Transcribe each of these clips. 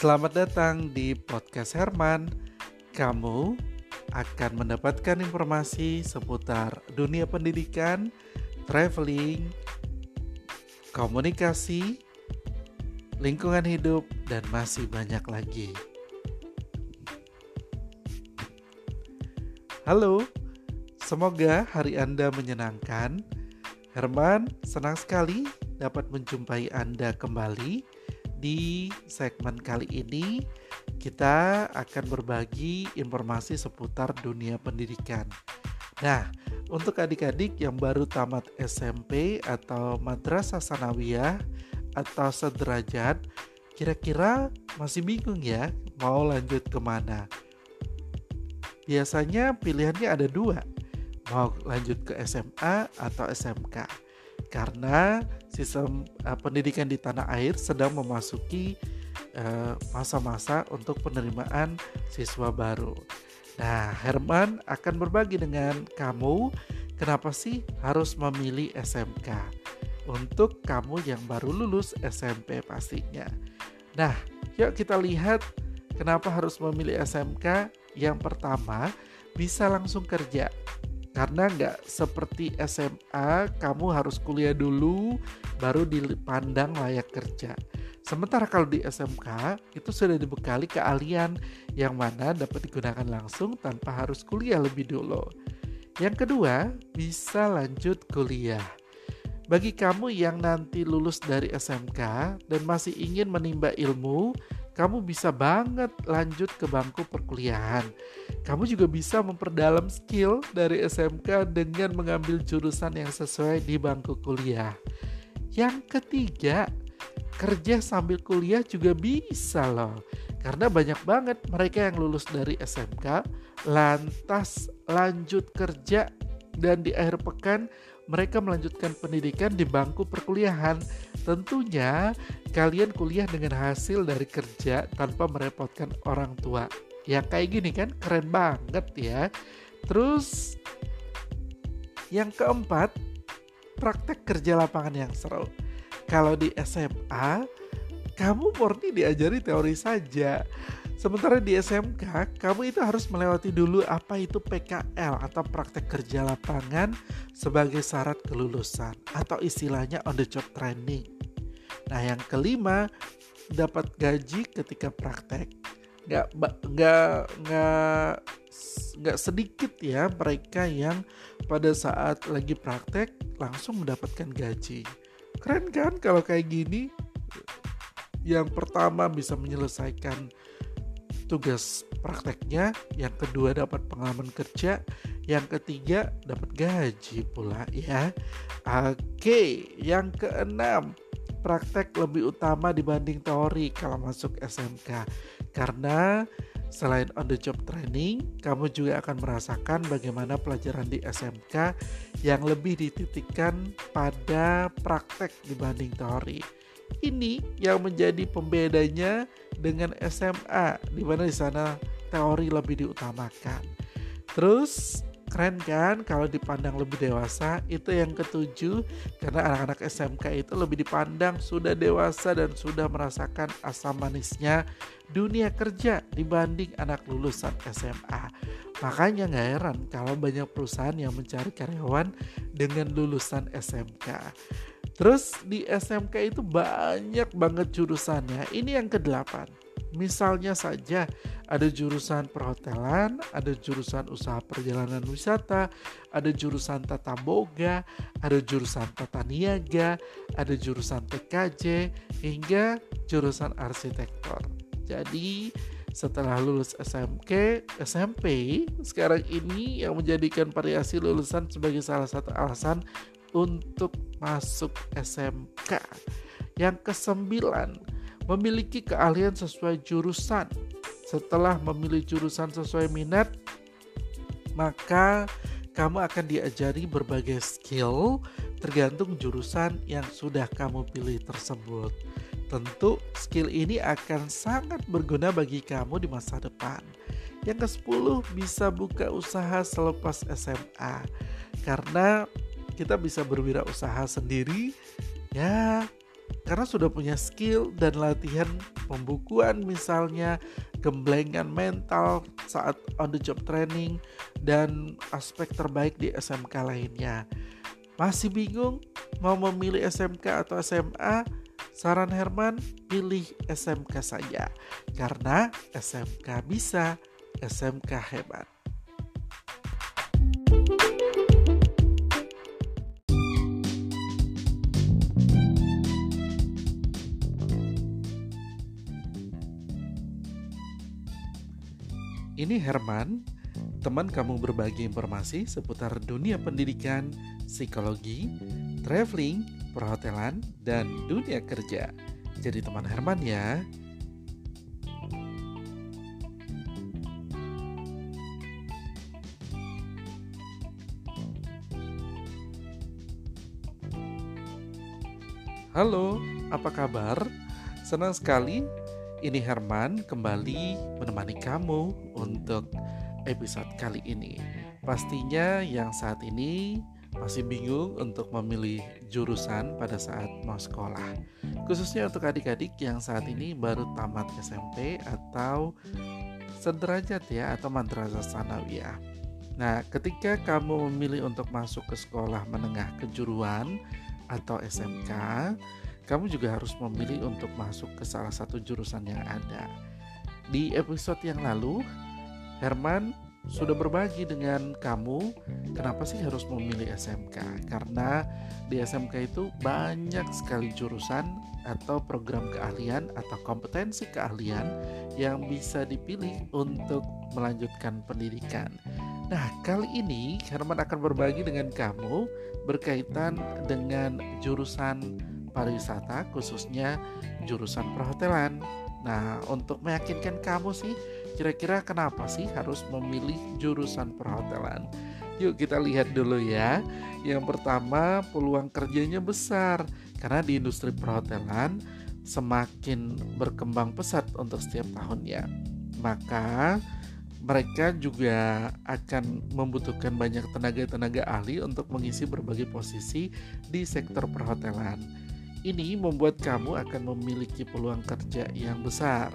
Selamat datang di podcast Herman. Kamu akan mendapatkan informasi seputar dunia pendidikan, traveling, komunikasi, lingkungan hidup, dan masih banyak lagi. Halo, semoga hari Anda menyenangkan. Herman senang sekali dapat menjumpai Anda kembali di segmen kali ini kita akan berbagi informasi seputar dunia pendidikan. Nah, untuk adik-adik yang baru tamat SMP atau madrasah sanawiyah atau sederajat, kira-kira masih bingung ya mau lanjut ke mana? Biasanya pilihannya ada dua, mau lanjut ke SMA atau SMK karena sistem uh, pendidikan di tanah air sedang memasuki eh, masa-masa uh, untuk penerimaan siswa baru. Nah, Herman akan berbagi dengan kamu kenapa sih harus memilih SMK untuk kamu yang baru lulus SMP pastinya. Nah, yuk kita lihat kenapa harus memilih SMK. Yang pertama, bisa langsung kerja karena nggak seperti SMA kamu harus kuliah dulu baru dipandang layak kerja. Sementara kalau di SMK itu sudah dibekali keahlian yang mana dapat digunakan langsung tanpa harus kuliah lebih dulu. Yang kedua, bisa lanjut kuliah. Bagi kamu yang nanti lulus dari SMK dan masih ingin menimba ilmu, kamu bisa banget lanjut ke bangku perkuliahan. Kamu juga bisa memperdalam skill dari SMK dengan mengambil jurusan yang sesuai di bangku kuliah. Yang ketiga, kerja sambil kuliah juga bisa loh. Karena banyak banget mereka yang lulus dari SMK lantas lanjut kerja dan di akhir pekan mereka melanjutkan pendidikan di bangku perkuliahan. Tentunya kalian kuliah dengan hasil dari kerja tanpa merepotkan orang tua. Ya kayak gini kan keren banget ya. Terus yang keempat, praktek kerja lapangan yang seru. Kalau di SMA, kamu murni diajari teori saja. Sementara di SMK, kamu itu harus melewati dulu apa itu PKL atau praktek kerja lapangan sebagai syarat kelulusan atau istilahnya on the job training. Nah, yang kelima, dapat gaji ketika praktek. Nggak, nggak, nggak, nggak sedikit ya mereka yang pada saat lagi praktek langsung mendapatkan gaji. Keren kan kalau kayak gini? Yang pertama bisa menyelesaikan tugas prakteknya, yang kedua dapat pengalaman kerja, yang ketiga dapat gaji pula ya. Oke, yang keenam praktek lebih utama dibanding teori kalau masuk SMK karena selain on the job training, kamu juga akan merasakan bagaimana pelajaran di SMK yang lebih dititikkan pada praktek dibanding teori. Ini yang menjadi pembedanya dengan SMA di mana di sana teori lebih diutamakan. Terus keren kan kalau dipandang lebih dewasa? Itu yang ketujuh karena anak-anak SMK itu lebih dipandang sudah dewasa dan sudah merasakan asam manisnya dunia kerja dibanding anak lulusan SMA makanya nggak heran kalau banyak perusahaan yang mencari karyawan dengan lulusan SMK Terus di SMK itu banyak banget jurusannya. Ini yang kedelapan. Misalnya saja ada jurusan perhotelan, ada jurusan usaha perjalanan wisata, ada jurusan tata boga, ada jurusan tata niaga, ada jurusan TKJ, hingga jurusan arsitektur. Jadi setelah lulus SMK, SMP, sekarang ini yang menjadikan variasi lulusan sebagai salah satu alasan untuk masuk SMK. Yang kesembilan, memiliki keahlian sesuai jurusan. Setelah memilih jurusan sesuai minat, maka kamu akan diajari berbagai skill tergantung jurusan yang sudah kamu pilih tersebut. Tentu skill ini akan sangat berguna bagi kamu di masa depan. Yang ke-10 bisa buka usaha selepas SMA karena kita bisa berwirausaha sendiri ya karena sudah punya skill dan latihan pembukuan misalnya gemblengan mental saat on the job training dan aspek terbaik di SMK lainnya. Masih bingung mau memilih SMK atau SMA? Saran Herman, pilih SMK saja. Karena SMK bisa, SMK hebat. Ini Herman, teman kamu berbagi informasi seputar dunia pendidikan, psikologi, traveling, perhotelan, dan dunia kerja. Jadi teman Herman ya. Halo, apa kabar? Senang sekali ini Herman kembali menemani kamu untuk episode kali ini. Pastinya yang saat ini masih bingung untuk memilih jurusan pada saat mau sekolah. Khususnya untuk adik-adik yang saat ini baru tamat SMP atau sederajat ya atau madrasah sanawiyah. Nah, ketika kamu memilih untuk masuk ke sekolah menengah kejuruan atau SMK, kamu juga harus memilih untuk masuk ke salah satu jurusan yang ada. Di episode yang lalu, Herman sudah berbagi dengan kamu kenapa sih harus memilih SMK karena di SMK itu banyak sekali jurusan atau program keahlian atau kompetensi keahlian yang bisa dipilih untuk melanjutkan pendidikan. Nah, kali ini Herman akan berbagi dengan kamu berkaitan dengan jurusan pariwisata khususnya jurusan perhotelan. Nah, untuk meyakinkan kamu sih, kira-kira kenapa sih harus memilih jurusan perhotelan? Yuk kita lihat dulu ya. Yang pertama, peluang kerjanya besar karena di industri perhotelan semakin berkembang pesat untuk setiap tahunnya. Maka mereka juga akan membutuhkan banyak tenaga-tenaga ahli untuk mengisi berbagai posisi di sektor perhotelan. Ini membuat kamu akan memiliki peluang kerja yang besar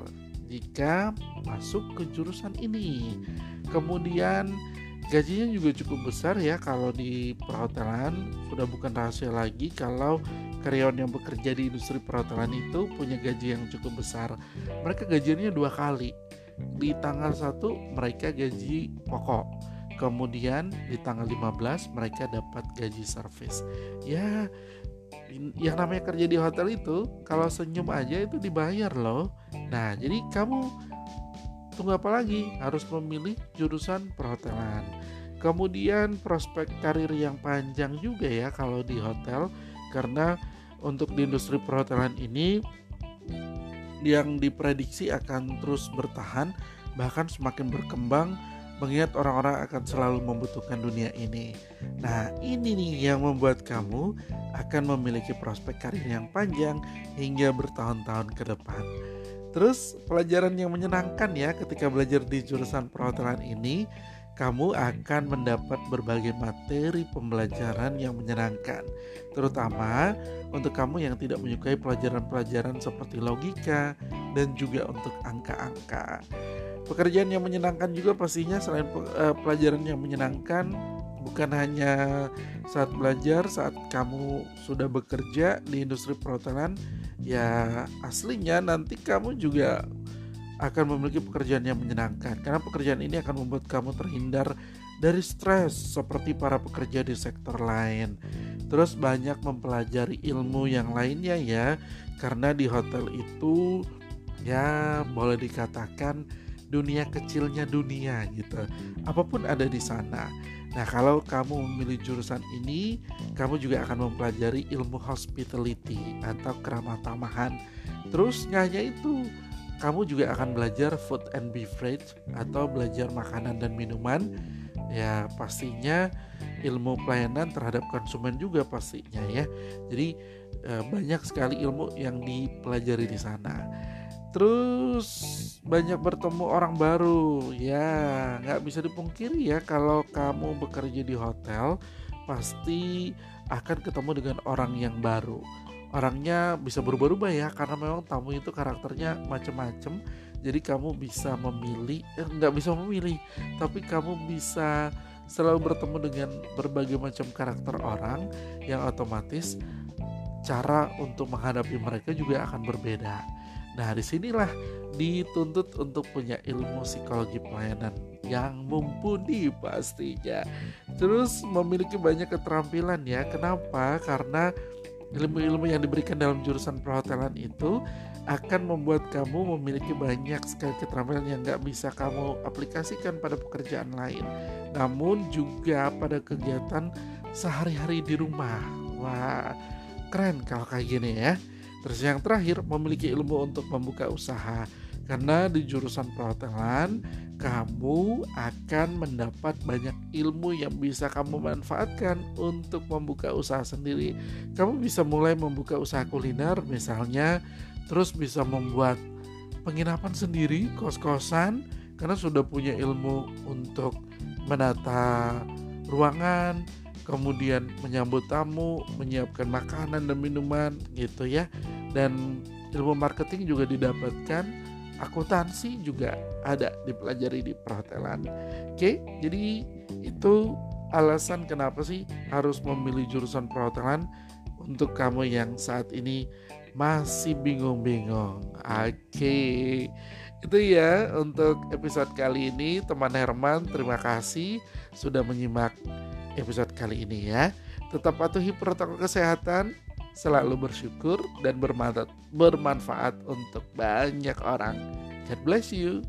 jika masuk ke jurusan ini. Kemudian gajinya juga cukup besar ya kalau di perhotelan sudah bukan rahasia lagi kalau karyawan yang bekerja di industri perhotelan itu punya gaji yang cukup besar. Mereka gajinya dua kali. Di tanggal 1 mereka gaji pokok. Kemudian di tanggal 15 mereka dapat gaji servis. Ya, yang namanya kerja di hotel itu kalau senyum aja itu dibayar loh. Nah, jadi kamu tunggu apa lagi? Harus memilih jurusan perhotelan. Kemudian prospek karir yang panjang juga ya kalau di hotel karena untuk di industri perhotelan ini yang diprediksi akan terus bertahan bahkan semakin berkembang mengingat orang-orang akan selalu membutuhkan dunia ini. Nah, ini nih yang membuat kamu akan memiliki prospek karir yang panjang hingga bertahun-tahun ke depan. Terus, pelajaran yang menyenangkan ya ketika belajar di jurusan perhotelan ini, kamu akan mendapat berbagai materi pembelajaran yang menyenangkan, terutama untuk kamu yang tidak menyukai pelajaran-pelajaran seperti logika dan juga untuk angka-angka. Pekerjaan yang menyenangkan juga pastinya selain uh, pelajaran yang menyenangkan bukan hanya saat belajar, saat kamu sudah bekerja di industri perhotelan, ya aslinya nanti kamu juga akan memiliki pekerjaan yang menyenangkan karena pekerjaan ini akan membuat kamu terhindar dari stres seperti para pekerja di sektor lain. Terus banyak mempelajari ilmu yang lainnya ya karena di hotel itu ya boleh dikatakan dunia kecilnya dunia gitu. Apa pun ada di sana. Nah, kalau kamu memilih jurusan ini, kamu juga akan mempelajari ilmu hospitality atau keramah tamahan. Terus nggak hanya itu, kamu juga akan belajar food and beverage atau belajar makanan dan minuman. Ya, pastinya ilmu pelayanan terhadap konsumen juga pastinya ya. Jadi eh, banyak sekali ilmu yang dipelajari di sana terus banyak bertemu orang baru. Ya nggak bisa dipungkiri ya kalau kamu bekerja di hotel pasti akan ketemu dengan orang yang baru. Orangnya bisa berubah-ubah ya karena memang tamu itu karakternya macam-macam jadi kamu bisa memilih eh, nggak bisa memilih tapi kamu bisa selalu bertemu dengan berbagai macam karakter orang yang otomatis cara untuk menghadapi mereka juga akan berbeda. Nah, di sinilah dituntut untuk punya ilmu psikologi pelayanan yang mumpuni pastinya. Terus memiliki banyak keterampilan ya. Kenapa? Karena ilmu-ilmu yang diberikan dalam jurusan perhotelan itu akan membuat kamu memiliki banyak sekali keterampilan yang nggak bisa kamu aplikasikan pada pekerjaan lain. Namun juga pada kegiatan sehari-hari di rumah. Wah, keren kalau kayak gini ya. Terus yang terakhir, memiliki ilmu untuk membuka usaha. Karena di jurusan perhotelan, kamu akan mendapat banyak ilmu yang bisa kamu manfaatkan untuk membuka usaha sendiri. Kamu bisa mulai membuka usaha kuliner misalnya, terus bisa membuat penginapan sendiri, kos-kosan, karena sudah punya ilmu untuk menata ruangan, kemudian menyambut tamu, menyiapkan makanan dan minuman gitu ya. Dan ilmu marketing juga didapatkan, akuntansi juga ada dipelajari di perhotelan. Oke, jadi itu alasan kenapa sih harus memilih jurusan perhotelan untuk kamu yang saat ini masih bingung-bingung. Oke. Itu ya untuk episode kali ini teman Herman terima kasih sudah menyimak episode kali ini ya. Tetap patuhi protokol kesehatan, selalu bersyukur dan bermanfaat, untuk banyak orang. God bless you.